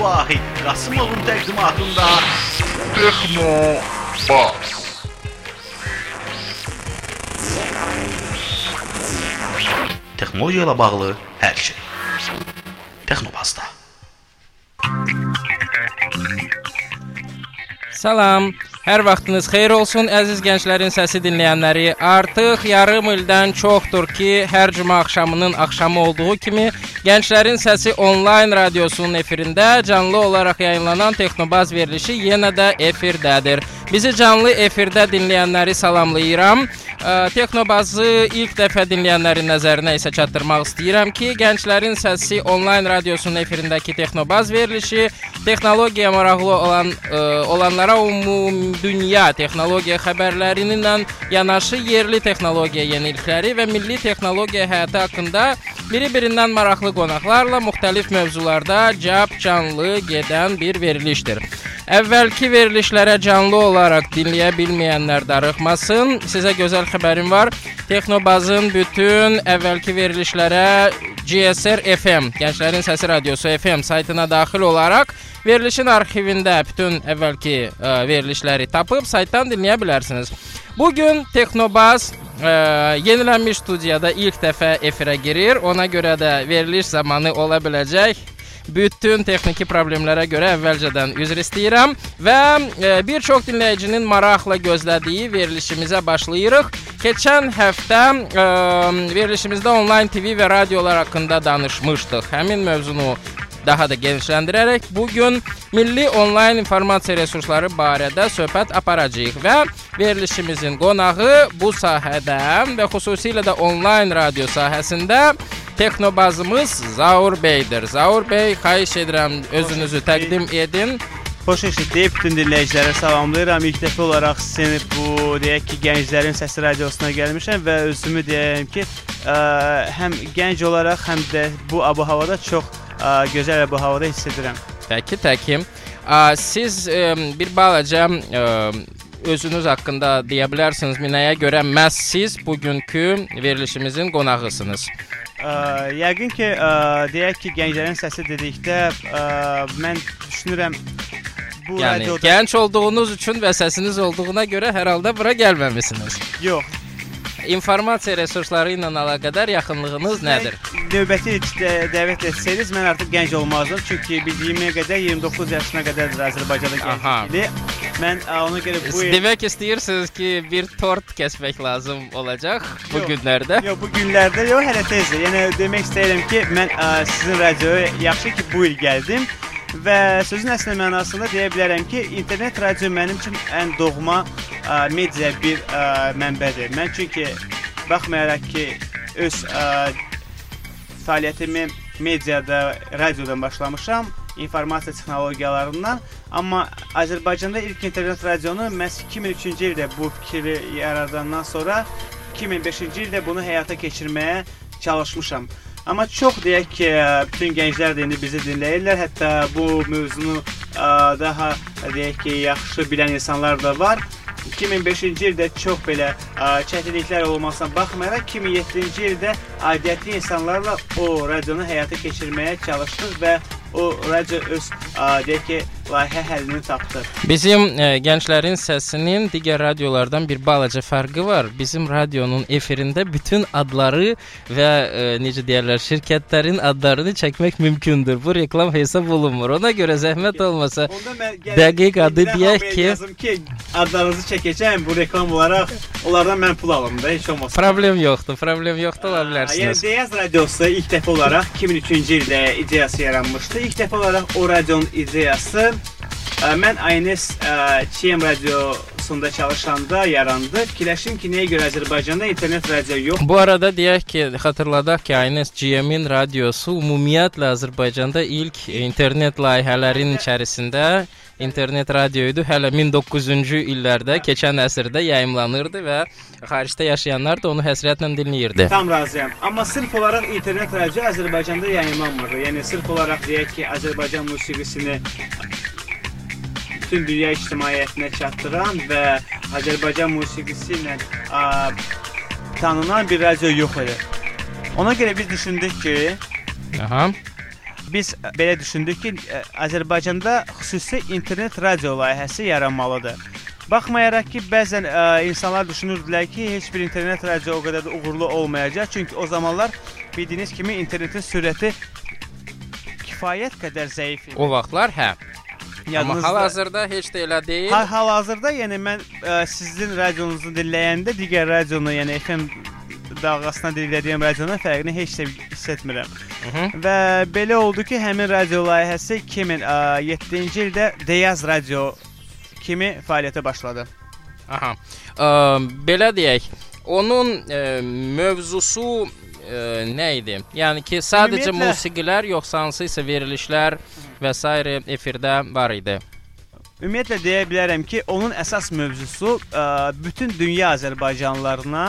Vahid Qasımovun təqdimatında Texno Bas. Texnologiya ilə bağlı hər şey. Texnobazda. Salam. Hər vaxtınız xeyir olsun əziz gənclərin səsi dinləyənləri. Artıq yarım ildən çoxdur ki, hər cümə axşamının axşamı olduğu kimi Gənclərin Səsi onlayn radiosunun efirində canlı olaraq yayımlanan Texnobaz verilişi yenə də efirdədir. Bizi canlı efirdə dinləyənləri salamlayıram. Texnobazı ilk dəfə dinləyənlərin nəzərinə isə çatdırmaq istəyirəm ki, Gənclərin Səsi onlayn radiosunun efirindəki Texnobaz verilişi texnologiya maraqlı olan ə, olanlara ümumi dünya texnologiya xəbərləri ilə yanaşı yerli texnologiya yenilikləri və milli texnologiya həyatı haqqında biri-birindən maraqlı qonaqlarla müxtəlif mövzularda cəb canlı gedən bir verilişdir. Əvvəlki verilişlərə canlı olaraq dinləyə bilməyənlər darıxmasın. Sizə gözəl xəbərim var. Texnobazın bütün əvvəlki verilişlərə GSR FM, Gənclərin Səsi Radiosu FM saytına daxil olaraq verilişin arxivində bütün əvvəlki ə, verilişləri tapıb saytdan dinləyə bilərsiniz. Bu gün Texnobaz ə, yenilənmiş studiyada ilk dəfə efirə girir. Ona görə də veriliş zamanı ola biləcək bütün texniki problemlərə görə əvvəlcədən üzr istəyirəm və e, bir çox dinləyicinin maraqla gözlədiyi verilişimizə başlayırıq. Keçən həftə e, verilişimizdə onlayn TV və radiolar haqqında danışmışdıq. Həmin mövzunu daha da genişləndirərək bu gün milli onlayn informasiya resursları barədə söhbət aparacağıq və verilişimizin qonağı bu sahədə və xüsusilə də onlayn radio sahəsində Texnobazımız Zaur bəydir. Zaur bəy, xahiş edirəm özünüzü təqdim edin. Xoş eşitdik. Bütün dinləyicilərə salamlayıram. İlk dəfə olaraq sizin bu deyək ki, gənclərin səsi radiosuna gəlmişəm və özümü deyim ki, ə, həm gənc olaraq, həm də bu abu-havada çox ə, gözəl abu-havada hiss edirəm. Pəki, təkim. Ə, Siz ə, bir balaca ə, özünüz haqqında deyə bilərsiniz. Minəyə görə məhz siz bugünkü verilişimizin qonağısınız. Ə, yəqin ki, ə, deyək ki, gənclərin səsi dedikdə ə, mən düşünürəm bu Yəni radioda gənc olduğunuz üçün və səsiniz olduğuna görə hər halda bura gəlməmisiniz. yox. İnformasiya resursları ilə əlaqədar yaxınlığınız nədir? Növbəti də- dəvət etsəydiniz mən artıq gənc olmazdım. Çünki bildiyimə qədər 29 yaşına qədərdir Azərbaycanda gənclik. Mən ona görə bu il Demək istəyirsiniz ki, bir tort kəsmək lazım olacaq bu Yox. günlərdə. Yox, bu günlərdə yox, hələ tezdir. Yəni demək istəyirəm ki, mən ə, sizin radioya yaxşı ki bu il gəldim və sözün əsl mənasında deyə bilərəm ki, internet radio mənim üçün ən doğma ə, media bir ə, mənbədir. Mən çünki baxmayaraq ki, öz ə, fəaliyyətimi mediada, radiodan başlamışam, informasiya texnologiyalarından, amma Azərbaycanda ilk internet radionu məhz 2003-cü ildə bu fikri yaradandan sonra 2005-ci ildə bunu həyata keçirməyə çalışmışam. Amma çox deyək ki, bütün gənclər də indi bizi dinləyirlər. Hətta bu mövzunu ə, daha deyək ki, yaxşı bilən insanlar da var. 2005-ci ildə çox belə ə, çətinliklər olmasına baxmayaraq 2007-ci ildə aidiyyətli insanlarla o radionu həyata keçirməyə çalışdıq və o radio öz ə, deyək ki, layihə həllini tapdı. Bizim e, gənclərin səsinin digər radiolardan bir balaca fərqi var. Bizim radionun efirində bütün adları və e, necə deyirlər, şirkətlərin adlarını çəkmək mümkündür. Bu reklam hesab olunmur. Ona görə zəhmət olmasa Dəqiq adı deyək ki- yazım ki, adlarınızı çəkəcəm bu reklam olaraq. Onlardan mən pul alım da, heç olmasa. problem yoxdur. Problem yoxdur ola Yəni bilərsiniz. Deyaz radiosu ilk dəfə olaraq 2003-cü ildə ideyası yaranmışdı. İlk dəfə olaraq o radionun ideyası ə, mən INS ə, TM radiosunda çalışanda yarandı. Fikirləşdim ki, nəyə görə Azərbaycanda internet radio yox? Bu arada deyək ki, xatırladaq ki, INS GM-in radiosu ümumiyyətlə Azərbaycanda ilk internet layihələrin içərisində internet radio idi. Hələ 1900-cü illərdə, keçən əsrdə yayımlanırdı və xaricdə yaşayanlar da onu həsrətlə dinləyirdi. Tam razıyam. Amma sırf olaraq internet radio Azərbaycanda yayımlanmır. Yəni sırf olaraq deyək ki, Azərbaycan musiqisini bütün dünya ictimaiyyətinə çatdıran və Azərbaycan musiqisi ilə ə, tanınan bir radio yox idi. Ona görə biz düşündük ki, Aha. Biz belə düşündük ki, ə, Azərbaycanda xüsusi internet radio layihəsi yaranmalıdır. Baxmayaraq ki, bəzən ə, insanlar düşünürdülər ki, heç bir internet radio o qədər də uğurlu olmayacaq, çünki o zamanlar bildiyiniz kimi internetin sürəti kifayət qədər zəif idi. O vaxtlar hə. Amma Yadınızda- hal-hazırda heç də elə deyil. Ha, hal-hazırda yəni mən ə, sizin radionuzu dinləyəndə digər radionu, yəni FM dalğasına dinlədiyim radionun fərqini heç də hiss etmirəm. Və belə oldu ki, həmin radio layihəsi 2007-ci ildə Deyaz Radio kimi fəaliyyətə başladı. Aha. Ə, belə deyək, onun ə, mövzusu ə, nə idi? Yəni ki, sadəcə Ümumiyyətlə- musiqilər yoxsa hansısa verilişlər və s. efirdə var idi. Ümumiyyətlə deyə bilərəm ki, onun əsas mövzusu ə, bütün dünya azərbaycanlılarına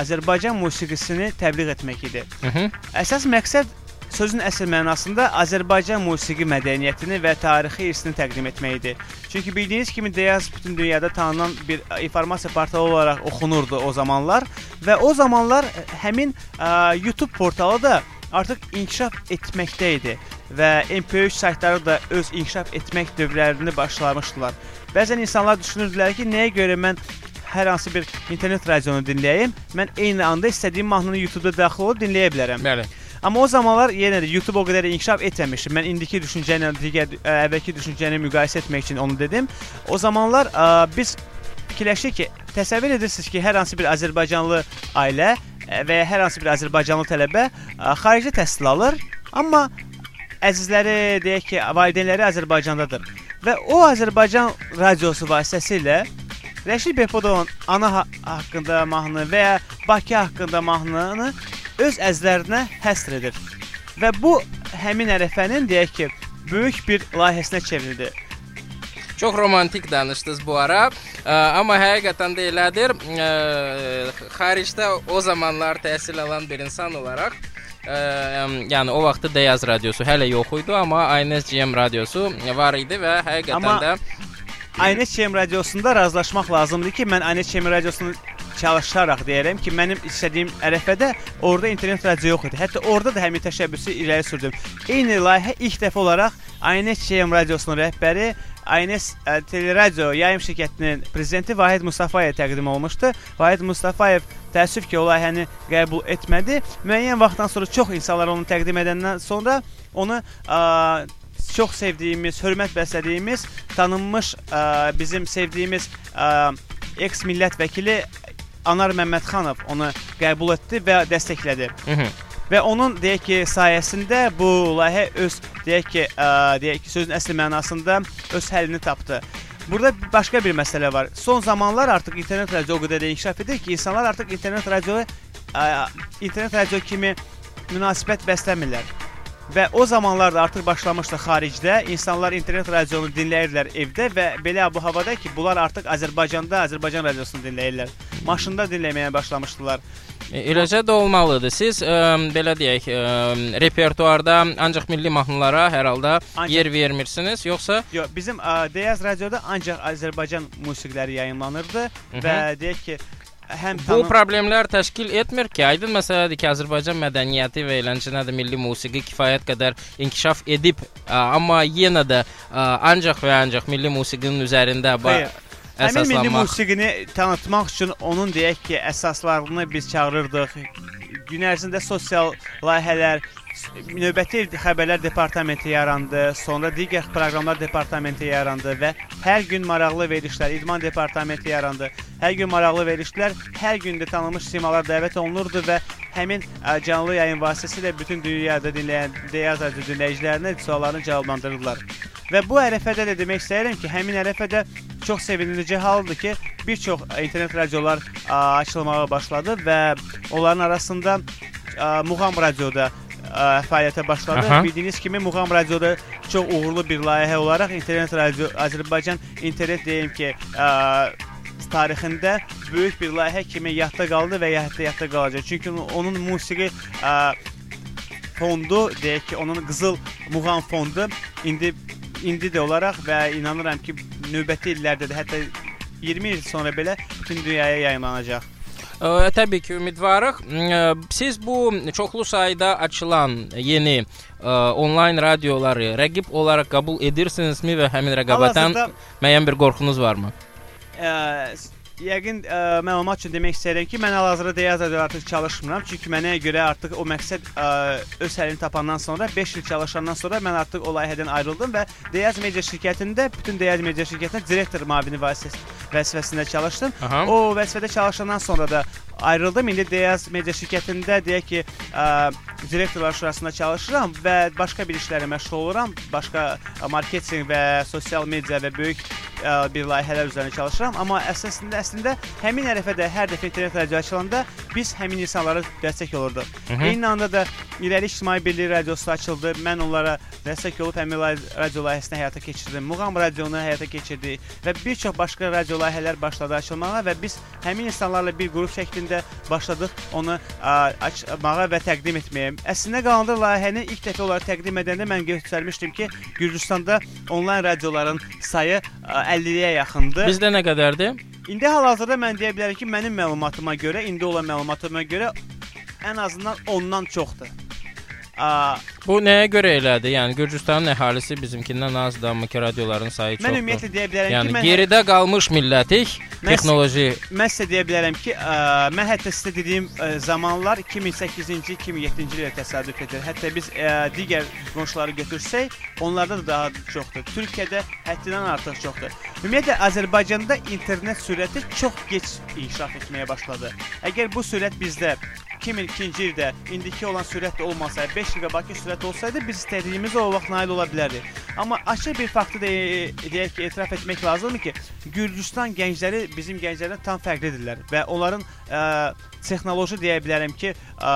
Azərbaycan musiqisini təbliğ etmək idi. Mhm. Əsas məqsəd sözün əsl mənasında Azərbaycan musiqi mədəniyyətini və tarixi irsini təqdim etmək idi. Çünki bildiyiniz kimi Deyaz bütün dünyada tanınan bir informasiya portalı olaraq oxunurdu o zamanlar və o zamanlar ə, həmin ə, YouTube portalı da artıq inkişaf etməkdə idi və MP3 saytları da öz inkişaf etmək dövrlərini başlamışdılar. Bəzən insanlar düşünürdülər ki, nəyə görə mən hər hansı bir internet radionu dinləyim, mən eyni anda istədiyim mahnını YouTube-da daxil olub dinləyə bilərəm. Bəli. Amma o zamanlar yenə də YouTube o qədər inkişaf etməmişdi. Mən indiki düşüncə ilə digər ə, əvvəlki düşüncəni müqayisə etmək üçün onu dedim. O zamanlar ə, biz fikirləşdik ki, təsəvvür edirsiniz ki, hər hansı bir Azərbaycanlı ailə və ya hər hansı bir Azərbaycanlı tələbə ə, xaricdə təhsil alır, amma əzizləri, deyək ki, valideynləri Azərbaycandadır. Və o Azərbaycan radiosu vasitəsilə Rəşid Behbudovun ana ha haqqında mahnı və ya Bakı haqqında mahnını öz əzlərinə həsr edir. Və bu həmin ərəfənin deyək ki, böyük bir layihəsinə çevrildi. Çox romantik danışdınız bu ara. Ə, amma həqiqətən də elədir. Ə, xaricdə o zamanlar təhsil alan bir insan olaraq ə, yəni o vaxtı Deyaz radiosu hələ yox idi, amma INSGM radiosu var idi və həqiqətən Amma- də INSCM radiosunda razılaşmaq lazımdır ki, mən INSCM radiosunu çalışaraq deyirəm ki, mənim istədiyim ərəfədə orada internet radio yox idi. Hətta orada da həmin təşəbbüsü irəli sürdüm. Eyni layihə ilk dəfə olaraq INSCM radiosunun rəhbəri INS ə, Teleradio yayım şirkətinin prezidenti Vahid Mustafayev təqdim olmuşdu. Vahid Mustafayev təəssüf ki, o layihəni qəbul etmədi. Müəyyən vaxtdan sonra çox insanlar onu təqdim edəndən sonra onu ə, çox sevdiyimiz, hörmət bəslədiyimiz, tanınmış ə, bizim sevdiyimiz ə, eks millət vəkili Anar Məmmədxanov onu qəbul etdi və dəstəklədi. Mhm. Və onun deyək ki, sayəsində bu layihə öz deyək ki, ə, deyək ki, sözün əsl mənasında öz həllini tapdı. Burada başqa bir məsələ var. Son zamanlar artıq internet radio o qədər də inkişaf edir ki, insanlar artıq internet radioya ə, internet radio kimi münasibət bəsləmirlər. Və o zamanlar da artıq başlamışdı xaricdə insanlar internet radionu dinləyirdilər evdə və belə bu havada ki, bunlar artıq Azərbaycanda Azərbaycan radiosunu dinləyirlər. Maşında dinləməyə başlamışdılar. E, Eləcə də olmalıdır. Siz ə, belə deyək, ə, repertuarda ancaq milli mahnılara hər halda Ancaq- yer vermirsiniz, yoxsa Yox, bizim ə, Deyaz radioda ancaq Azərbaycan musiqiləri yayımlanırdı Mhm. və deyək ki, həm bu problemlər təşkil etmir ki, aydın məsələdir ki, Azərbaycan mədəniyyəti və eləncə də milli musiqi kifayət qədər inkişaf edib, ə, amma yenə də ə, ancaq və ancaq milli musiqinin üzərində Xeyr. Həmin milli musiqini tanıtmaq üçün onun deyək ki, əsaslarını biz çağırırdıq. Gün ərzində sosial layihələr, növbəti xəbərlər departamenti yarandı, sonra digər proqramlar departamenti yarandı və hər gün maraqlı verilişlər, idman departamenti yarandı. Hər gün maraqlı verilişlər, hər gün də tanınmış simalar dəvət olunurdu və həmin canlı yayın vasitəsilə bütün dünyada dinləyən Deyaz radio dinləyicilərinə suallarını cavablandırırdılar. Və bu ərəfədə də demək istəyirəm ki, həmin ərəfədə çox sevindirici haldır ki, bir çox internet radiolar açılmağa başladı və onların arasında ə, Muğam radioda ə, fəaliyyətə başladı. Aha. Bildiyiniz kimi Muğam radioda çox uğurlu bir layihə olaraq internet radio Azərbaycan internet deyim ki, ə, tarixində böyük bir layihə kimi yadda qaldı və yadda yadda qalacaq. Çünki onun musiqi ə, fondu, deyək ki, onun qızıl muğam fondu indi indi də olaraq və inanıram ki, növbəti illərdə də hətta 20 il sonra belə bütün dünyaya yayımlanacaq. Təbii ki, ümidvarıq. Siz bu çoxlu sayda açılan yeni ə, onlayn radioları rəqib olaraq qəbul edirsinizmi və həmin rəqabətdən müəyyən bir qorxunuz varmı? Ə, Yəqin ə, məlumat üçün demək istəyirəm ki, mən hal-hazırda Deyaz radioda artıq çalışmıram. Çünki mənə görə artıq o məqsəd ə, öz həlini tapandan sonra 5 il çalışandan sonra mən artıq o layihədən ayrıldım və Deyaz media şirkətində bütün Deyaz media şirkətində direktor müavini vəzifəsində çalışdım. Aha. O vəzifədə çalışandan sonra da ayrıldım. İndi Deyaz media şirkətində deyək ki, ə, direktorlar şurasında çalışıram və başqa bir işlərlə məşğul oluram. Başqa marketinq və sosial media və böyük ə, bir layihələr üzərində çalışıram. Amma əslində əslində həmin ərəfədə hər dəfə internet radio açılanda biz həmin insanlara dəstək olurduq. Eyni anda da İrəli İctimai Birliyi radiosu açıldı. Mən onlara dəstək olub həmin radio layihəsini həyata keçirdim. Muğam radionu həyata keçirdik və bir çox başqa radio layihələr başladı açılmağa və biz həmin insanlarla bir qrup şəklində başladıq onu ə, açmağa və təqdim etməyə. Əslində qalanda layihəni ilk dəfə olaraq təqdim edəndə mən göstərmişdim ki, Gürcüstanda onlayn radioların sayı 50-yə yaxındır. Bizdə nə qədərdir? İndi hal-hazırda mən deyə bilərəm ki, mənim məlumatıma görə, indi olan məlumatıma görə ən azından ondan çoxdur. Bu nəyə görə elədir? Yəni Gürcüstanın əhalisi bizimkindən azdır, amma ki radioların sayı çoxdur. Mən ümumiyyətlə deyə bilərəm yəni, ki, mən geridə qalmış millətik texnoloji. Mən sizə deyə bilərəm ki, ə, mən hətta sizə dediyim ə, zamanlar 2008-ci, 2007-ci ildə təsadüf edir. Hətta biz ə, digər qonşuları götürsək, onlarda da daha çoxdur. Türkiyədə həddindən artıq çoxdur. Ümumiyyətlə Azərbaycanda internet sürəti çox gec inkişaf etməyə başladı. Əgər bu sürət bizdə 2002-ci ildə indiki olan sürət olmasaydı, 5 GB sürət olsaydı biz istədiyimiz o vaxt nail ola bilərdik. Amma açıq bir faktı de deyək ki, etiraf etmək lazımdır ki, Gürcüstan gəncləri bizim gənclərdən tam fərqlidirlər və onların ə, texnoloji deyə bilərəm ki, ə,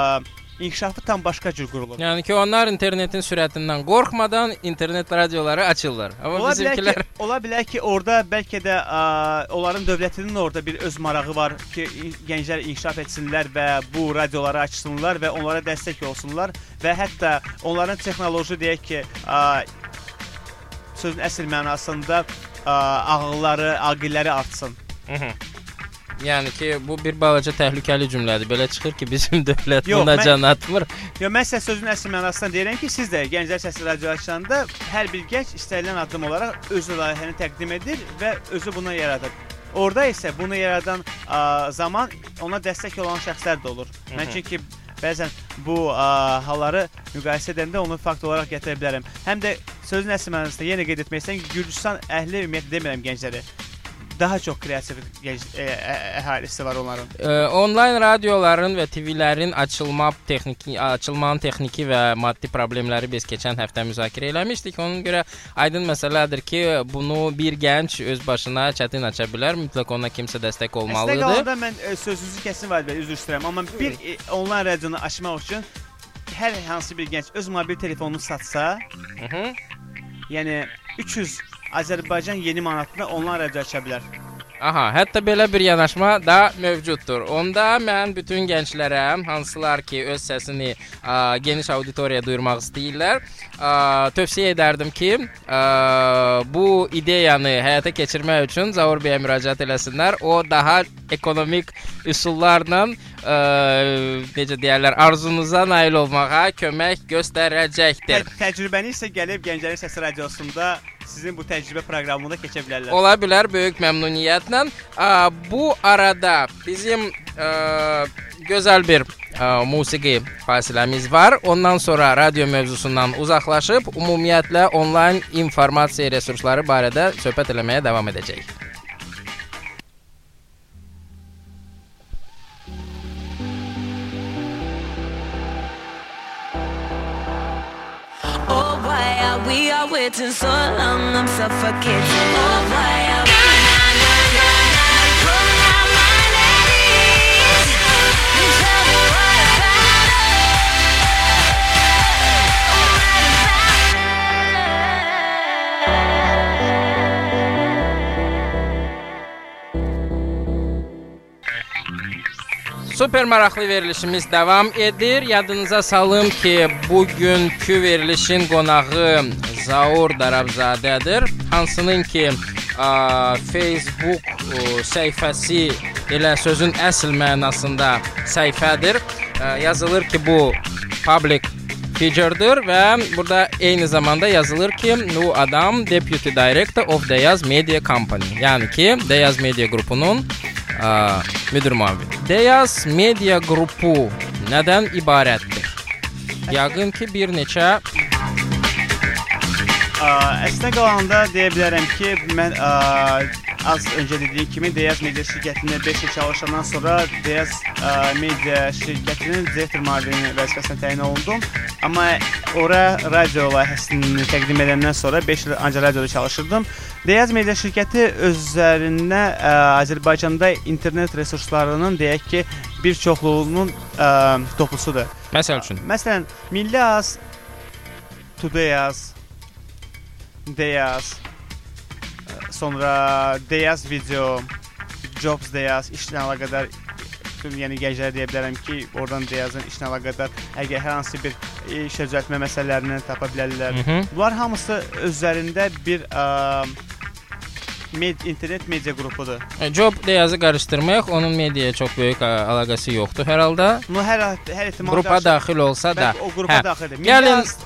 inkişafı tam başqa cür qurulur. Yəni ki, onlar internetin sürətindən qorxmadan internet radioları açırlar. Amma ola bizimkilər ki, ola bilər ki, orada bəlkə də ə, onların dövlətinin orada bir öz marağı var ki, gənclər inkişaf etsinlər və bu radioları açsınlar və onlara dəstək olsunlar və hətta onların texnoloji deyək ki, ə, sözün əsl mənasında ə, ağılları, aqilləri artsın. -hı. Yəni ki, bu bir balaca təhlükəli cümlədir. Belə çıxır ki, bizim dövlət Yox, buna mən- can atmır. Yo mən sizə sözün əsl mənasında deyirəm ki, siz də Gənclər Səsi radio açanda hər bir gənc istənilən addım olaraq öz layihəni təqdim edir və özü bunu yaradır. Orada isə bunu yaradan ə, zaman ona dəstək olan şəxslər də olur. Mən çünki bəzən bu ə, halları müqayisə edəndə onu fakt olaraq gətirə bilərəm. Həm də sözün əsl mənasında yenə qeyd etmək istəyirəm ki, Gürcüstan əhli ümumiyyətlə demirəm gəncləri. Daha çox kreativ ə, ə, əhalisi var onların. Ə, onlayn radioların və TV-lərin açılma texniki, açılmanın texniki və maddi problemləri biz keçən həftə müzakirə eləmişdik. Ona görə aydın məsələdir ki, bunu bir gənc öz başına çətin aça bilər. Mütləq ona kimsə dəstək Əslində olmalıdır. qalanda mən ə, sözünüzü kəsin var və üzr istəyirəm, amma bir ə, onlayn radionu açmaq üçün hər hansı bir gənc öz mobil telefonunu satsa, Hı -hı. yəni 300 Azərbaycan yeni manatına radio aça bilər. Aha, hətta belə bir yanaşma da mövcuddur. Onda mən bütün gənclərə, hansılar ki, öz səsini ə, geniş auditoriyaya duyurmaq istəyirlər, ə, tövsiyə edərdim ki, ə, bu ideyanı həyata keçirmək üçün Zaur bəyə müraciət eləsinlər. O daha ekonomik üsullarla ə, necə deyirlər, arzunuza nail olmağa kömək göstərəcəkdir. Tə təcrübəni isə gəlib Gənclərin Səsi radiosunda sizin bu təcrübə proqramında keçə bilərlər. Ola bilər böyük məmnuniyyətlə. Bu arada bizim gözəl bir ə, musiqi fasiləmiz var. Ondan sonra radio mövzusundan uzaqlaşıb ümumiyyətlə onlayn informasiya resursları barədə söhbət eləməyə davam edəcəyik. Why are waiting so long? I'm suffocating. Oh, why Super maraqlı verilişimiz davam edir. Yadınıza salım ki bugünkü verilişin qonağı Zaur Darabzadədir. Hansının ki ə, Facebook ə, səhifəsi elə sözün əsl mənasında səhifədir. Ə, yazılır ki, bu public figure'dır və burada eyni zamanda yazılır ki, bu adam Deputy Director of Deyaz Media Company. Yəni ki, Deyaz Media qrupunun müavini. Deyaz Media qrupu nədən ibarətdir? Yəqin ki, bir neçə Ə, Əslində qalanda deyə bilərəm ki, mən ə, az öncə dediyim kimi Deyaz Media şirkətində 5 il çalışandan sonra Deyaz ə, Media şirkətinin direktor müavini vəzifəsinə təyin olundum. Amma ora radio layihəsini təqdim edəndən sonra 5 il ancaq radioda çalışırdım. Deyaz Media şirkəti özlərində ə, Azərbaycanda internet resurslarının deyək ki, bir çoxluğunun ə, toplusudur. məsəl üçün Məsələn, Milli Az, Tudayaz, Deyaz, ə, sonra Deyaz video, Jobs Deyaz, işlə əlaqədar bütün yəni gənclərə deyə bilərəm ki, oradan Deyazın işlə əlaqədar əgər hər hansı bir iş düzəltmə məsələlərini tapa bilərlər. Hı -hı. Bunlar hamısı özlərində bir ə, med internet media qrupudur. E, Job Deyazı qarışdırmayaq, onun mediaya çox böyük əlaqəsi yoxdur hər halda. Bunu hər hər ehtimal Qrupa daxil olsa da. O qrupa Hə. daxildir. Gəlin- Milyas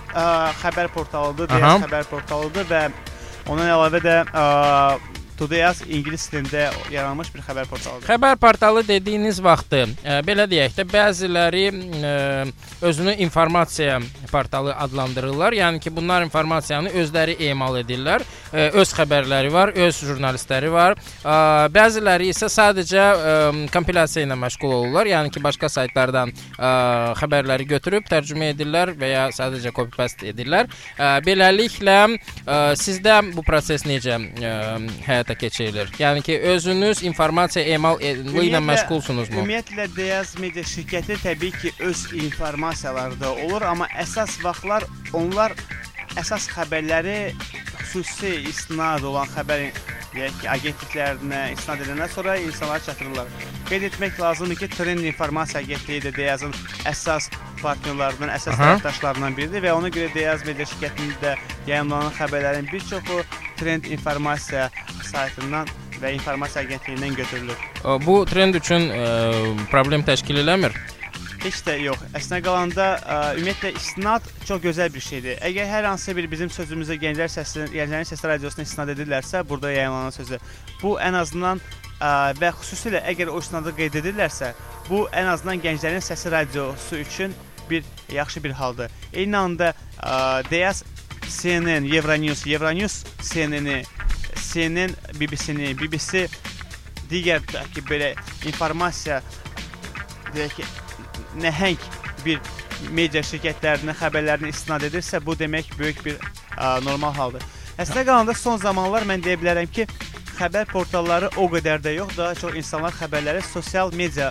xəbər portalıdır. Deyaz xəbər portalıdır və ondan əlavə də Tudayaz ingilis dilində yaranmış bir xəbər portalıdır. Xəbər portalı dediyiniz vaxtı, ə, belə deyək də, bəziləri ə, özünü informasiya portalı adlandırırlar. Yəni ki, bunlar informasiyanı özləri emal edirlər. Ə, öz xəbərləri var, öz jurnalistləri var. Ə, bəziləri isə sadəcə ə, kompilasiya ilə məşğul olurlar. Yəni ki, başqa saytlardan ə, xəbərləri götürüb tərcümə edirlər və ya sadəcə copy paste edirlər. Ə, beləliklə ə, sizdə bu proses necə ə, həyata keçirilir? Yəni ki, özünüz informasiya emal e- ilə Ümumiyyətlə- məşğulsunuzmu? Ümumiyyətlə Deyaz media şirkəti təbii ki, öz informasiyaları da olur, amma əsas vaxtlar onlar əsas xəbərləri xüsusi istinad olan xəbər deyək ki, agentliklərinə istinad edəndən sonra insanlara çatdırırlar. Qeyd etmək lazımdır ki, Trend İnformasiya Agentliyi də Deyazın əsas partnyorlarından, əsas tərəfdaşlarından biridir və ona görə Deyaz media şirkətində yayımlanan xəbərlərin bir çoxu Trend İnformasiya saytından və informasiya agentliyindən götürülür. Bu trend üçün ə, problem təşkil eləmir. Heç də yox. Əslində qalanda ə, ümumiyyətlə istinad çox gözəl bir şeydir. Əgər hər hansı bir bizim sözümüzə gənclər səsi, gənclərin səsi radiosuna istinad edirlərsə, burada yayımlanan sözü, bu ən azından ə, və xüsusilə əgər o istinadı qeyd edirlərsə, bu ən azından gənclərin səsi radiosu üçün bir yaxşı bir haldır. Eyni anda ə, Deyas CNN, Euronews, Euronews CNN-i, CNN BBC-ni, BBC digər ki, belə informasiya deyək ki, nəhəng bir media şirkətlərinin xəbərlərini istinad edirsə, bu demək böyük bir ə, normal haldır. Əslində qalanda son zamanlar mən deyə bilərəm ki, xəbər portalları o qədər də yox, daha çox insanlar xəbərləri sosial media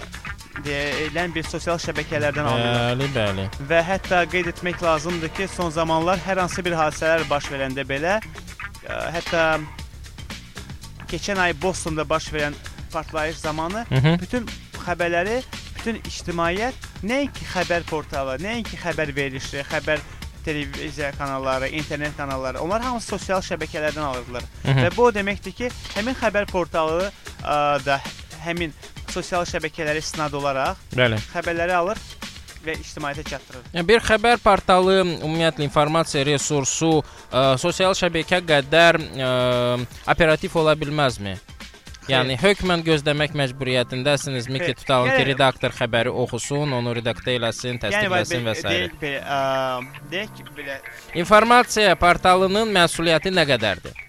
deyilən bir sosial şəbəkələrdən alırlar. Bəli, bəli. Və hətta qeyd etmək lazımdır ki, son zamanlar hər hansı bir hadisələr baş verəndə belə, ə, hətta keçən ay Bostonda baş verən partlayış zamanı Hı -hı. bütün xəbərləri, bütün ictimaiyyət nəinki xəbər portalı, nəinki xəbər verilişi, xəbər televiziya kanalları, internet kanalları, onlar hamısı sosial şəbəkələrdən alırdılar. Hı -hı. Və bu o deməkdir ki, həmin xəbər portalı ə, da həmin sosial şəbəkələrə istinad olaraq Bəli. xəbərləri alır və ictimaiyyətə çatdırır. Yəni bir xəbər portalı, ümumiyyətlə informasiya resursu ə, sosial şəbəkə qədər ə, operativ ola bilməzmi? Yəni hökmən gözləmək məcburiyyətindəsinizmi ki, Xeyr. tutalım ki, Yəni- redaktor xəbəri oxusun, onu redaktə eləsin, Yəni təsdiqləsin və s. deyək belə, deyək ki, belə İnformasiya portalının məsuliyyəti nə qədərdir?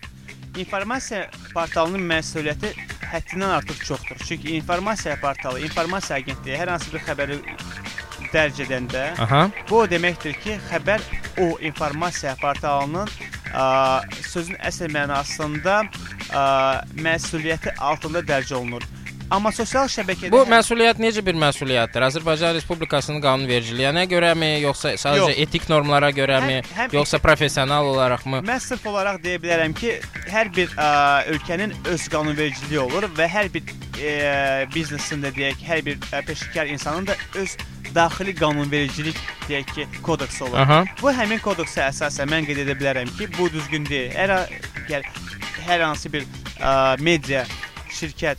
informasiya portalının məsuliyyəti həddindən artıq çoxdur. Çünki informasiya portalı, informasiya agentliyi hər hansı bir xəbəri dərc edəndə Aha. bu o deməkdir ki, xəbər o informasiya portalının ə, sözün əsl mənasında ə, məsuliyyəti altında dərc olunur. Amma sosial şəbəkədə Bu məsuliyyət necə bir məsuliyyətdir? Azərbaycan Respublikasının qanunvericiliyinə görəmi, yoxsa sadəcə Yox. etik normlara görəmi, Həm- həm yoxsa professional olaraqmı? Mən sırf olaraq deyə bilərəm ki, hər bir ə, ölkənin öz qanunvericiliyi olur və hər bir ə, biznesin də deyək, hər bir ə, peşəkar insanın da öz daxili qanunvericilik deyək ki, kodeksi olur. Aha. Bu həmin kodeksə əsasən mən qeyd edə bilərəm ki, bu düzgün deyil. Hər gəl hər hansı bir ə, media şirkət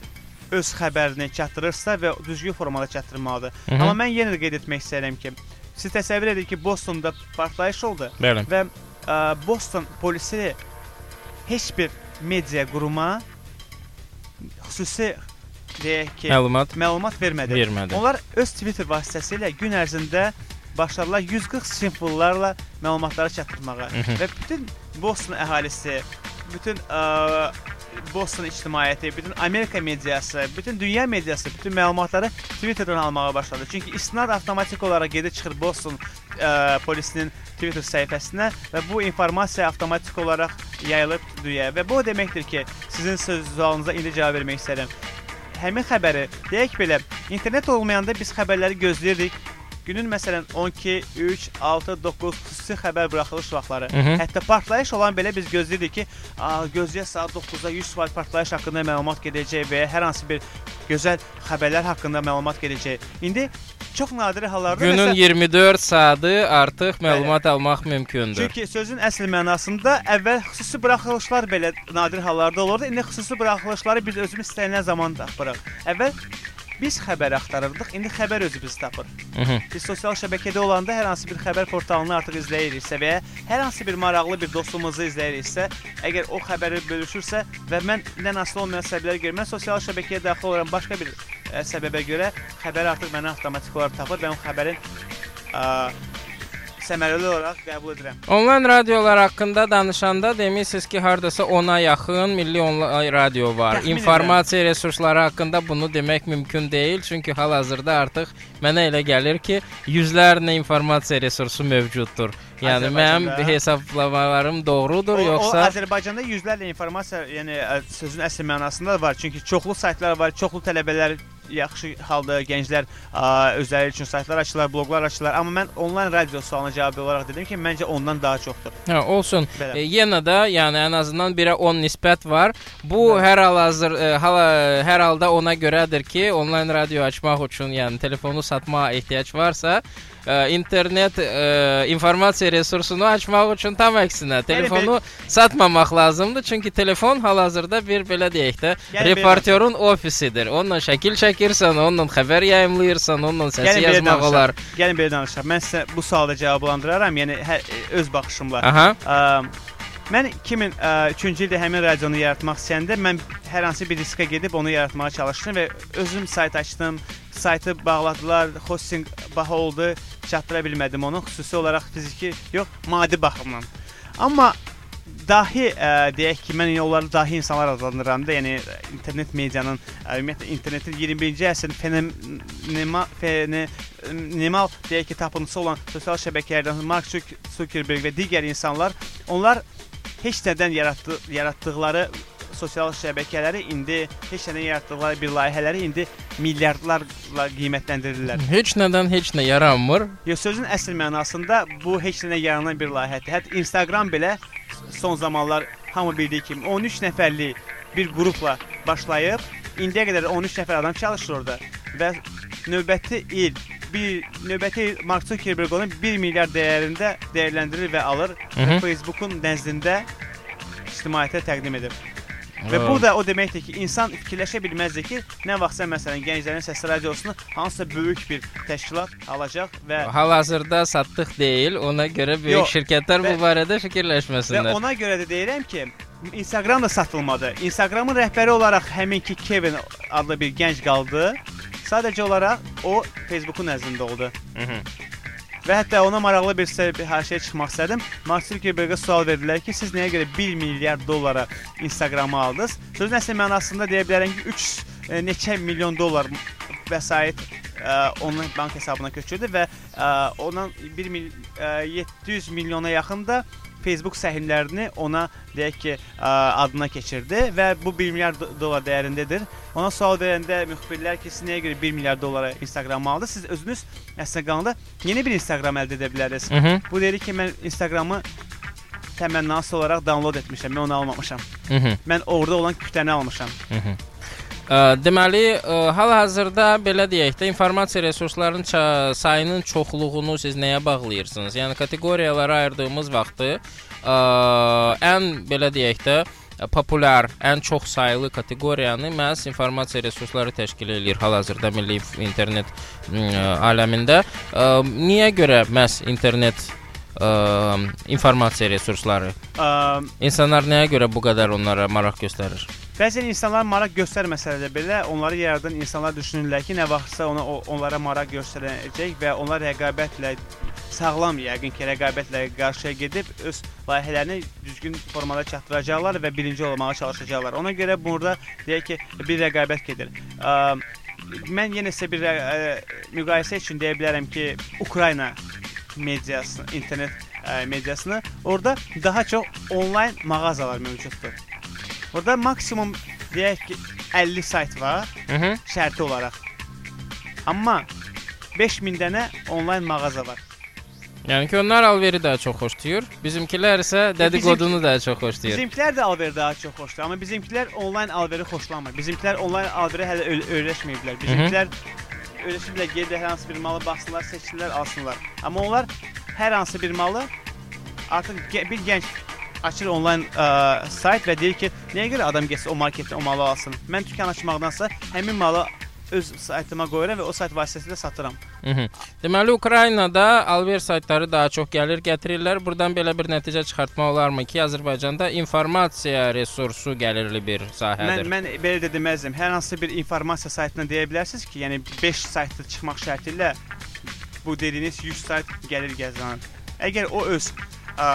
öz xəbərini çatdırırsa və düzgün formada çatdırmalıdır. Hı -hı. Amma mən yenə də qeyd etmək istəyirəm ki, siz təsəvvür edin ki, Bostonda partlayış oldu Bəli. və ə, Boston polisi heç bir media quruma xüsusi deyək ki, Məlumat məlumat vermədi. vermədi. Onlar öz Twitter vasitəsilə gün ərzində başladılar 140 simvollarla məlumatları çatdırmağa Mhm. və bütün Boston əhalisi, bütün ə, Boston ictimaiyyəti, bütün Amerika mediası, bütün dünya mediası bütün məlumatları Twitterdən almağa başladı. Çünki istinad avtomatik olaraq gedib çıxır Boston ə, polisinin Twitter səhifəsinə və bu informasiya avtomatik olaraq yayılıb dünyaya və bu o deməkdir ki, sizin söz sualınıza indi cavab vermək istəyirəm həmin xəbəri deyək belə internet olmayanda biz xəbərləri gözləyirdik. Günün məsələn 12, 3, 6, 9 xüsusi xəbər buraxılış vaxtları. Mhm. Hətta partlayış olan belə biz gözləyirdik ki, "A, gözləyə saat 9-da 100% partlayış haqqında məlumat gedəcək və ya hər hansı bir gözəl xəbərlər haqqında məlumat gedəcək. İndi çox nadir hallarda Günün məsələn- 24 saatı artıq məlumat almaq mümkündür. Çünki sözün əsl mənasında əvvəl xüsusi buraxılışlar belə nadir hallarda olurdu. İndi xüsusi buraxılışları biz özümüz istənilən zaman tapırıq. Əvvəl biz xəbər axtarırdıq, indi xəbər özü bizi tapır. Biz sosial şəbəkədə olanda hər hansı bir xəbər portalını artıq izləyiriksə və ya hər hansı bir maraqlı bir dostumuzu izləyiriksə, əgər o xəbəri bölüşürsə və mən nə asılı olmayan səbəblərə görə mən sosial şəbəkəyə daxil olaram başqa bir ə, səbəbə görə xəbəri artıq mənə avtomatik olaraq tapır və o xəbərin ə, səmərəli olaraq qəbul edirəm. Onlayn radiolar haqqında danışanda demirsiniz ki, hardasa 10-a yaxın milli onlayn radio var. Təxmin İnformasiya resursları haqqında bunu demək mümkün deyil, çünki hal-hazırda artıq mənə elə gəlir ki, yüzlərlə informasiya resursu mövcuddur. Yəni mənim hesablamalarım doğrudur, O, yoxsa o Azərbaycanda yüzlərlə informasiya, yəni sözün əsl mənasında da var. Çünki çoxlu saytlar var, çoxlu tələbələr yaxşı halda gənclər ə, özləri üçün saytlar açırlar, bloqlar açırlar. Amma mən onlayn radio sualına cavab olaraq dedim ki, məncə ondan daha çoxdur. Hə, olsun. Belə. E, yenə də, yəni ən azından 1-ə 10 nisbət var. Bu Bəli. hər hal-hazır e, hala hər halda ona görədir ki, onlayn radio açmaq üçün, yəni telefonu satmağa ehtiyac varsa, internet informasiya resursunu açmaq üçün tam əksinə telefonu satmamaq lazımdır. Çünki telefon hal-hazırda bir belə deyək də, Yəni reportyorun ofisidir. Onunla şəkil çəkirsən, onunla xəbər yayımlayırsan, onunla səs Gəlin belə yazmaq olar. Gəlin belə danışaq. Mən sizə bu sualda cavablandıraram, yəni hə, öz baxışımla. Aha. Mən 2003-cü ildə həmin radionu yaratmaq istəyəndə mən hər hansı bir riskə gedib onu yaratmağa çalışdım və özüm sayt açdım. Saytı bağladılar, hosting baha oldu, çatdıra bilmədim onu xüsusi olaraq fiziki, yox, maddi baxımdan. Amma dahi ə, deyək ki, mən onları dahi insanlar adlandırıram da, yəni internet medianın, ə, ümumiyyətlə internetin 21-ci əsrin fenomenal fenomenal deyək ki, tapıntısı olan sosial şəbəkələrdən Mark Zuck- Zuckerberg və digər insanlar, onlar heç nədən yaratdı, yaratdıqları sosial şəbəkələri indi heç nədən yaratdıqları bir layihələri indi milyardlarla qiymətləndirirlər. Heç nədən heç nə yaranmır. Yox, sözün əsl mənasında bu heç nədən yaranan bir layihədir. Hətta Instagram belə son zamanlar hamı bildiyi kimi 13 nəfərlik bir qrupla başlayıb indiyə qədər 13 nəfər adam çalışır orada və növbəti il bir növbəti Mark Zuckerberg onu 1 milyard dəyərində dəyərləndirir və alır Hı və -hı. Facebookun nəzdində ictimaiyyətə təqdim edir. Və bu da o deməkdir ki, insan fikirləşə bilməzdi ki, nə vaxtsa məsələn gənclərin səs radiosunu hansısa böyük bir təşkilat alacaq və Hal-hazırda satdıq deyil. Ona görə böyük Yox, şirkətlər bu və- barədə Və fikirləşməsinlər. ona görə də deyirəm ki, Instagram da satılmadı. Instagramın rəhbəri olaraq həminki Kevin adlı bir gənc qaldı. Sadəcə olaraq o Facebookun nəzdində oldu. Mhm. Və hətta ona maraqlı bir haşiyə çıxmaq istədim. Mark Zuckerbergə sual verdilər ki, siz nəyə görə 1 milyard dollara Instagramı aldınız? Sözün əsl mənasında deyə bilərəm ki, 3 e, neçə milyon dollar vəsait ə, onun bank hesabına köçürdü və ə, ondan 1 mil, ə, 700 milyona yaxın da Facebook səhmlərini ona deyək ki, ə, adına keçirdi və bu 1 milyard do- dollar dəyərindədir. Ona sual verəndə müxbirlər ki, siz nəyə görə 1 milyard dollara Instagram aldınız? Siz özünüz Instagramda yeni bir Instagram əldə edə bilərsiniz. Hı -hı. Bu deyir ki, mən Instagramı təmənnası olaraq download etmişəm. Mən onu almamışam. Hı -hı. Mən orada olan kütləni almışam. Ə, Deməli, hal-hazırda belə deyək də informasiya resurslarının sayının çoxluğunu siz nəyə bağlayırsınız? Yəni kateqoriyalara ayırdığımız vaxtı ə, ən belə deyək də populyar, ən çox saylı kateqoriyanı məhz informasiya resursları təşkil eləyir hal-hazırda milli internet ə, aləmində. Ə, Niyə görə məhz internet ə, informasiya resursları? Ə, İnsanlar nəyə görə bu qədər onlara maraq göstərir? Bəzən insanlar maraq göstərməsə də belə onları yaradan insanlar düşünürlər ki, nə vaxtsa ona onlara maraq göstərəcək və onlar rəqabətlə sağlam yəqin ki, rəqabətlə qarşıya gedib öz layihələrini düzgün formada çatdıracaqlar və birinci olmağa çalışacaqlar. Ona görə burada deyək ki, bir rəqabət gedir. Ə, mən yenə sizə bir ə, müqayisə üçün deyə bilərəm ki, Ukrayna mediasını, internet ə, mediasını orada daha çox onlayn mağazalar mövcuddur. Orada maksimum deyək ki 50 sayt var Mhm. şərti olaraq. Amma 5000 dənə onlayn mağaza var. Yəni ki, onlar alveri daha çox xoşlayır. Bizimkilər isə dediqodunu daha çox xoşlayır. Bizimkilər də alveri daha çox xoşlayır, amma bizimkilər onlayn alveri xoşlamır. Bizimkilər onlayn alveri hələ öyrə- öyrəşməyiblər. Bizimkilər öyrəşiblər, gedib hər hansı bir malı baxsınlar, seçsinlər, alsınlar. Amma onlar hər hansı bir malı artıq bir gənc açır onlayn ə, sayt və deyir ki, nəyə görə adam getsin o marketdən o malı alsın? Mən dükan açmaqdansa həmin malı öz saytıma qoyuram və o sayt vasitəsilə satıram. Deməli Ukraynada alver saytları daha çox gəlir gətirirlər. Burdan belə bir nəticə çıxartmaq olarmı ki, Azərbaycanda informasiya resursu gəlirli bir Mən sahədir. mən belə də deməzdim. Hər hansı bir informasiya saytına deyə bilərsiniz ki, yəni 5 saytda çıxmaq şərti ilə bu dediyiniz 100 sayt gəlir gəzən. Əgər o öz ə,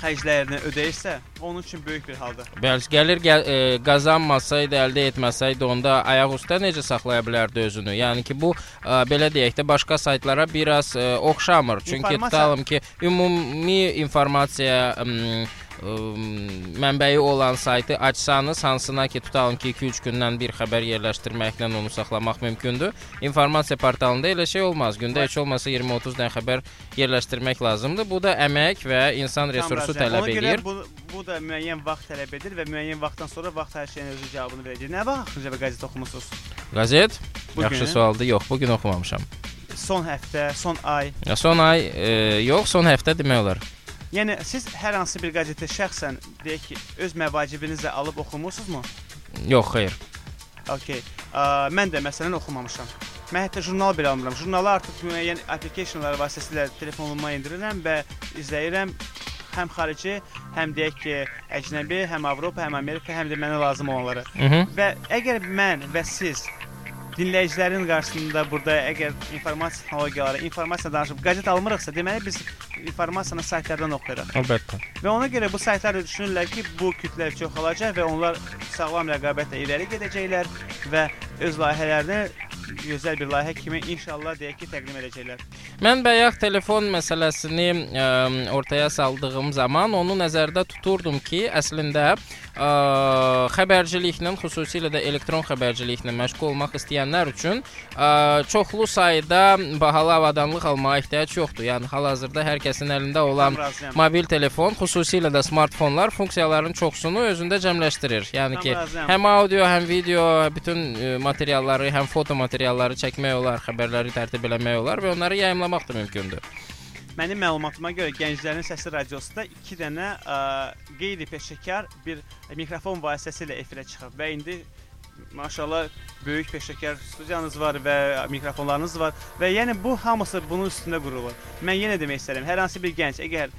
xərclərini ödəyirsə, onun üçün böyük bir haldır. Bəli, gəlir gəl, e, qazanmasaydı, əldə etməsəydi, onda ayaq üstə necə saxlaya bilərdi özünü? Yəni ki, bu e, belə deyək də başqa saytlara biraz e, oxşamır. Çünki tutalım ki, ümumi informasiya ım, mənbəyi olan saytı açsanız, hansına ki, tutalım ki, 2-3 gündən bir xəbər yerləşdirməklə onu saxlamaq mümkündür. İnformasiya portalında elə şey olmaz. Gündə heç olmasa 20-30 dənə xəbər yerləşdirmək lazımdır. Bu da əmək və insan resursu tələb Ona görə. Bu, bu da müəyyən vaxt tələb edir və müəyyən vaxtdan sonra vaxt hər şeyin özü cavabını verəcək. Nə vaxt axırıncı dəfə qəzet oxumusunuz? Qəzet? Bu Yaxşı sualdır. Yox, bu gün oxumamışam. Son həftə, son ay. Ya son ay e, yox, son həftə demək olar. Yəni siz hər hansı bir qəzeti şəxsən deyək ki, öz məvacibinizlə alıb oxumusunuzmu? Yox, xeyr. Okay. Ə, mən də məsələn oxumamışam. Mən hətta jurnal belə almıram. Jurnalı artıq müəyyən applicationlar vasitəsilə telefonuma endirirəm və izləyirəm. Həm xarici, həm deyək ki, əcnəbi, həm Avropa, həm Amerika, həm də mənə lazım olanları. Mhm. Və əgər mən və siz dinləyicilərin qarşısında burada əgər informasiya texnologiyaları, informasiya danışıb qəzet almırıqsa, deməli biz informasiyanı saytlardan oxuyuruq. Əlbəttə. Və ona görə bu saytlar düşünürlər ki, bu kütlə çoxalacaq və onlar sağlam rəqabətlə irəli gedəcəklər və öz layihələrini gözəl bir layihə kimi inşallah deyək ki, təqdim edəcəklər. Mən bayaq telefon məsələsini ə, ortaya saldığım zaman onu nəzərdə tuturdum ki, əslində ə, xəbərciliklə, xüsusilə də elektron xəbərciliklə məşğul olmaq istəyənlər üçün ə, çoxlu sayda bahalı avadanlıq almağa ehtiyac yoxdur. Yəni hal-hazırda hər kəsin əlində olan mobil telefon, xüsusilə də smartfonlar funksiyaların çoxsunu özündə cəmləşdirir. Yəni ki, həm audio, həm video, bütün ə, materialları, həm foto materialları çəkmək olar, xəbərləri tərtib eləmək olar və onları yayımlamaq da mümkündür. Mənim məlumatıma görə Gənclərin Səsi radiosunda 2 dənə qeyri-peşəkar bir mikrofon vasitəsilə efirə çıxıb və indi maşallah böyük peşəkar studiyanız var və mikrofonlarınız var və yəni bu hamısı bunun üstündə qurulur. Mən yenə demək istərəm, hər hansı bir gənc əgər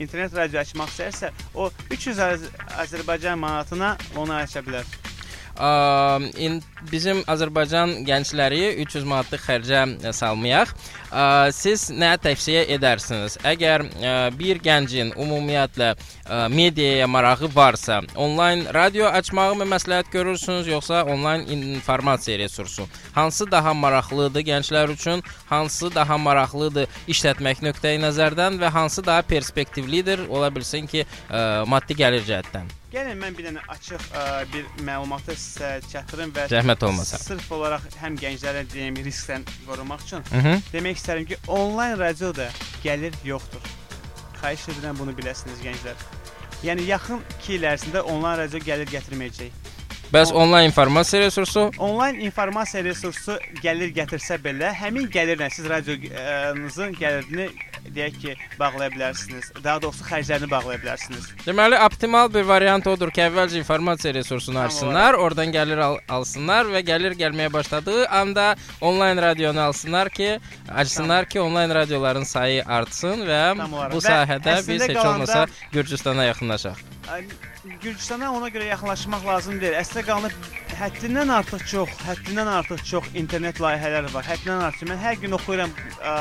internet radio açmaq istərsə, o 300 Az Azərbaycan manatına onu aça bilər. Ə, bizim Azərbaycan gəncləri 300 manatlıq xərcə ə, salmayaq. Ə, siz nə tövsiyə edərsiniz? Əgər ə, bir gəncin ümumiyyətlə ə, mediaya marağı varsa, onlayn radio açmağı mı məsləhət görürsünüz, yoxsa onlayn informasiya resursu? Hansı daha maraqlıdır gənclər üçün? Hansı daha maraqlıdır işlətmək nöqteyi nəzərdən və hansı daha perspektivlidir? Ola bilsin ki, ə, maddi gəlir cəhətdən. Gəlin mən bir dənə açıq ə, bir məlumatı sizə çatdırım və Zəhmət olmasa. Sırf olaraq həm gənclərə deyim riskdən qorumaq üçün Mhm. demək istərəm ki, onlayn radioda gəlir yoxdur. Xahiş edirəm bunu biləsiniz gənclər. Yəni yaxın 2 il ərzində onlayn radio gəlir gətirməyəcək. Bəs onlayn informasiya resursu Onlayn informasiya resursu gəlir gətirsə belə, həmin gəlirlə siz radionuzun gəlirini deyək ki, bağlaya bilərsiniz. Daha doğrusu xərclərini bağlaya bilərsiniz. Deməli, optimal bir variant odur ki, əvvəlcə informasiya resursunu açsınlar, oradan gəlir al alsınlar və gəlir gəlməyə başladığı anda onlayn radionu alsınlar ki, açsınlar ki, onlayn radioların sayı artsın və bu Və sahədə biz əslində heç qalanda- olmasa Gürcüstana yaxınlaşaq. Gürcüstana ona görə yaxınlaşmaq lazım deyil. Əslində qalanı həddindən artıq çox, həddindən artıq çox internet layihələri var. Həddindən artıq. Mən hər gün oxuyuram, ə,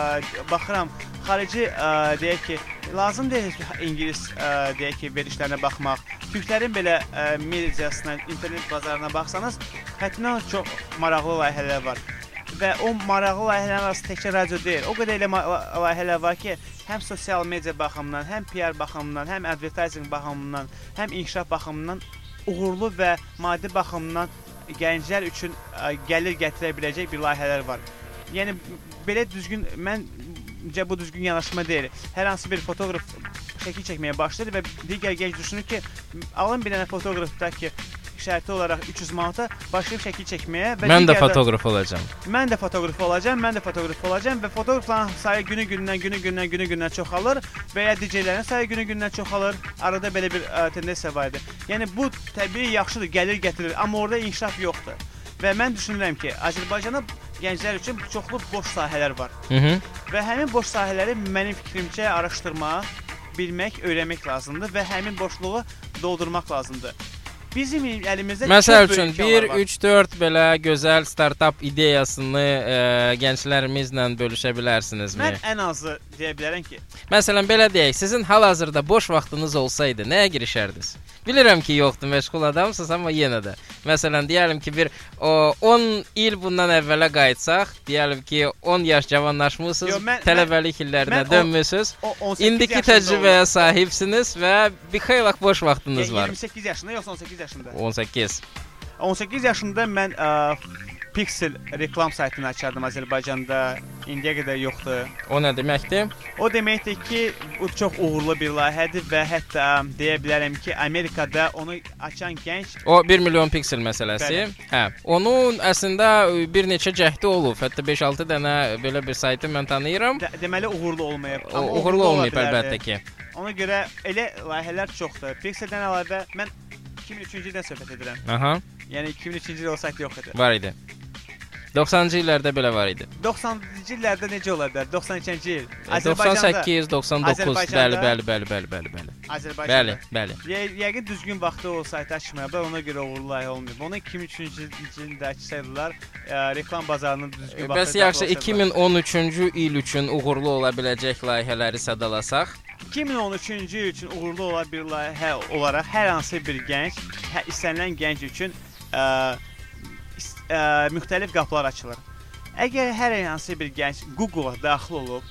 baxıram. Xarici ə, deyək ki, lazım deyil ingilis ə, deyək ki, verilişlərinə baxmaq. Türklərin belə ə, mediasına, internet bazarına baxsanız, həddindən çox maraqlı layihələr var. Və o maraqlı layihələrin arasında təkcə radio deyil. O qədər elə layihələr var ki, həm sosial media baxımından, həm PR baxımından, həm advertising baxımından, həm inkişaf baxımından uğurlu və maddi baxımdan gənclər üçün ə, gəlir gətirə biləcək bir layihələr var. Yəni belə düzgün məncə bu düzgün yanaşma deyil. Hər hansı bir fotoqraf şəkil çəkməyə başlayır və digər gənc düşünür ki, alın bir dənə fotoqrafda ki, şərti olaraq 300 manata başlayıb şəkil çəkməyə və Mən də digər fotoqraf olacağam. Mən də fotoqraf olacağam, mən də fotoqraf olacağam və fotoqrafların sayı günü-gündən, günü-gündən, günü-gündən çoxalır və ya DJ-lərin sayı günü-gündən çoxalır. Arada belə bir ə, tendensiya var idi. Yəni bu təbii yaxşıdır, gəlir gətirir, amma orada inkişaf yoxdur. Və mən düşünürəm ki, Azərbaycanda gənclər üçün çoxlu boş sahələr var Mhm. və həmin boş sahələri mənim fikrimcə araşdırmaq, bilmək, öyrənmək lazımdır və həmin boşluğu doldurmaq lazımdır. Bizim əlimizdə Məsəl üçün böyük 1 imkanlar var. 3 4 belə gözəl startap ideyasını ə, gənclərimizlə bölüşə bilərsinizmi? Mən ən azı deyə bilərəm ki, Məsələn belə deyək, sizin hal-hazırda boş vaxtınız olsaydı nəyə girişərdiniz? Bilirəm ki, yoxdur, məşğul adamsınız, amma yenə də. Məsələn, deyəlim ki, bir o 10 il bundan əvvələ qayıtsaq, deyəlim ki, 10 yaş cavanlaşmısınız, Yo, mən- tələbəlik illərinə mən o- dönmüsüz. o 18 İndiki təcrübəyə olan- sahibsiniz və bir xeyli boş vaxtınız Yəni var. 28 yaşında yoxsa 18 yaşında? 18. 18 yaşında mən ə, Pixel reklam saytını açardım Azərbaycanda. İndiyə qədər yoxdur. O nə deməkdir? O deməkdir ki, bu çox uğurlu bir layihədir və hətta deyə bilərəm ki, Amerikada onu açan gənc O 1 milyon piksel məsələsi. Bəli. Hə. Onun əslində e, bir neçə cəhdi olub. Hətta 5-6 dənə belə bir saytı mən tanıyıram. də, deməli uğurlu olmayıb. O uğurlu ola olmayıb əlbəttə ki. Ona görə elə layihələr çoxdur. Pixeldən əlavə mən 2003-cü ildən söhbət edirəm. Aha, Yəni 2003-cü il olsaydı yox idi. var idi. 90-cı illərdə belə var idi. 90-cı illərdə necə ola bilər? 92-ci il. E, 98, 99, bəli, Azərbaycanda- bəli, bəli, bəli, bəli, bəli. Azərbaycanda. Bəli, bəli. Yə- Yəqin düzgün vaxtı olsaydı açmayıblar, ona görə uğurlu layihə olmayıb. Onu 2003-cü ildə açsaydılar, ə, reklam bazarının düzgün vaxtı. Bəs yaxşı 2013-cü il üçün uğurlu ola biləcək layihələri sadalasaq, 2013-cü il üçün uğurlu ola bir layihə olaraq hər hansı bir gənc, hə, istənilən gənc üçün ə, ə, müxtəlif qapılar açılır. Əgər hər hansı bir gənc Google-a daxil olub,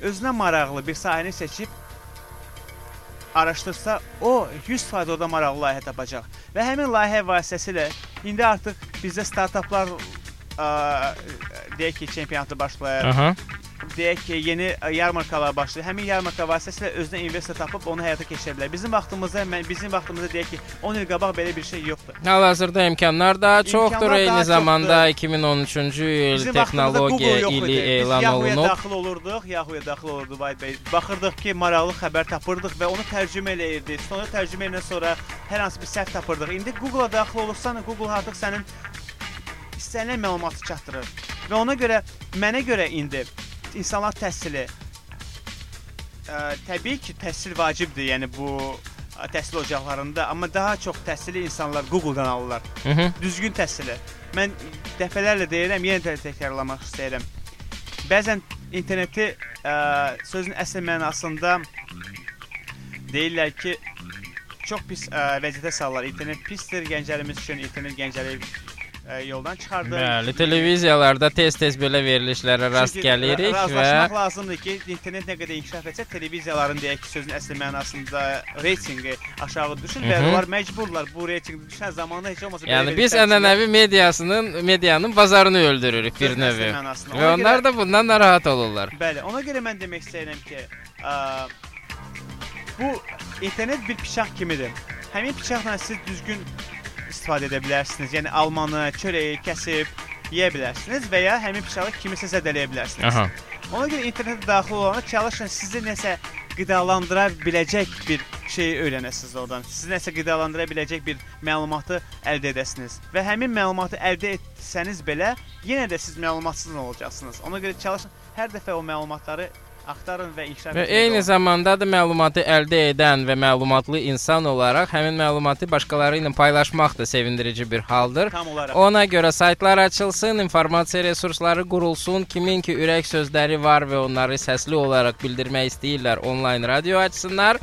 özünə maraqlı bir sahəni seçib araşdırsa, o 100% orada maraqlı layihə tapacaq. Və həmin layihə vasitəsilə indi artıq bizdə startaplar ə, deyək ki, çempionatı başlayır. aha. Deyək ki, yeni yarmarkalar başlayır. Həmin yarmarka vasitəsilə özünə investor tapıb onu həyata keçirə bilər. Bizim vaxtımızda, bizim vaxtımızda deyək ki, 10 il qabaq belə bir şey yoxdur. Hal-hazırda imkanlar daha çoxdur. İmkanlar Eyni daha zamanda 2013-cü il Bizim texnologiya ili. Biz elan Yahoo-ya olunub. daxil olurduq, Yahoo-ya daxil olurdu Vahid bəy. Baxırdıq ki, maraqlı xəbər tapırdıq və onu tərcümə eləyirdik. Sonra tərcümə edən sonra hər hansı bir səhv tapırdıq. İndi Google-a daxil olursan, Google artıq sənin istənilən məlumatı çatdırır. Və ona görə mənə görə indi insanlar təhsili ə, təbii ki, təhsil vacibdir. Yəni bu ə, təhsil ocaqlarında, amma daha çox təhsili insanlar Google-dan alırlar. Hı -hı. düzgün təhsili. Mən dəfələrlə deyirəm, yenə də təkrarlamaq istəyirəm. Bəzən interneti ə, sözün əsl mənasında deyirlər ki, çox pis ə, vəziyyətə salırlar. İnternet pisdir, gənclərimiz üçün internet gəncləri yoldan çıxardır. Bəli, televiziyalarda tez-tez belə verilişlərə rast gəlirik və razılaşmaq lazımdır ki, internet nə qədər inkişaf etsə, televiziyaların deyək ki, sözün əsl mənasında reytinqi aşağı düşür və onlar məcburlar bu reytinq düşən zamanda heç olmasa yəni biz ənənəvi mediasının medianın bazarını öldürürük bir növ. Və onlar da bundan narahat olurlar. Bəli, ona görə mən demək istəyirəm ki, bu internet bir bıçaq kimidir. Həmin bıçaqla siz düzgün istifadə edə bilərsiniz. Yəni almanı, çörəyi kəsib yeyə bilərsiniz və ya həmin bıçağı kimisə zədələyə bilərsiniz. Aha. Ona görə internetə daxil olanda çalışın sizi nəsə qidalandıra biləcək bir şeyi öyrənəsiniz oradan. Sizi nəsə qidalandıra biləcək bir məlumatı əldə edəsiniz və həmin məlumatı əldə etsəniz belə yenə də siz məlumatsız olacaqsınız. Ona görə çalışın hər dəfə o məlumatları axtarın və inkişaf Və etməyə eyni zamanda da məlumatı əldə edən və məlumatlı insan olaraq həmin məlumatı başqaları ilə paylaşmaq da sevindirici bir haldır. Ona görə saytlar açılsın, informasiya resursları qurulsun. Kimin ki ürək sözləri var və onları səsli olaraq bildirmək istəyirlər, onlayn radio açsınlar.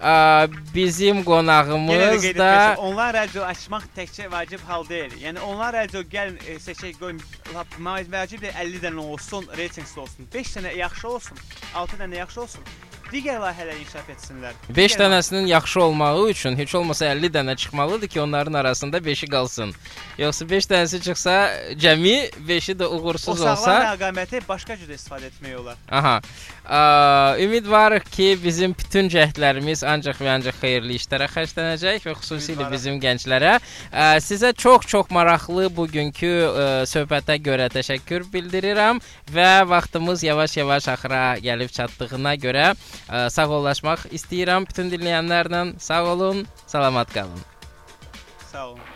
Ə, bizim qonağımız da onlayn radio açmaq təkcə vacib hal deyil. Yəni onlayn radio gəlin e, seçək qoyun lap vacib deyil 50 dənə olsun, reytinqli olsun. 5 dənə yaxşı olsun, 6 dənə yaxşı olsun. Digər layihələr inkişaf etsinlər. 5 Digər- dənəsinin yaxşı olmağı üçün heç olmasa 50 dənə çıxmalıdır ki, onların arasında 5-i qalsın. Yoxsa 5 dənəsi çıxsa, cəmi 5-i də uğursuz olsa, rəqaməti başqa cür istifadə etmək olar. aha. Ə, ümidvarıq ki, bizim bütün cəhdlərimiz ancaq və ancaq xeyirli işlərə xərclənəcək və xüsusilə bizim gənclərə. Ə, sizə çox-çox maraqlı bugünkü ə, söhbətə görə təşəkkür bildirirəm və vaxtımız yavaş-yavaş axıra gəlib çatdığına görə ə, sağollaşmaq istəyirəm bütün dinləyənlərlə. Sağ olun, salamat qalın. Sağ olun.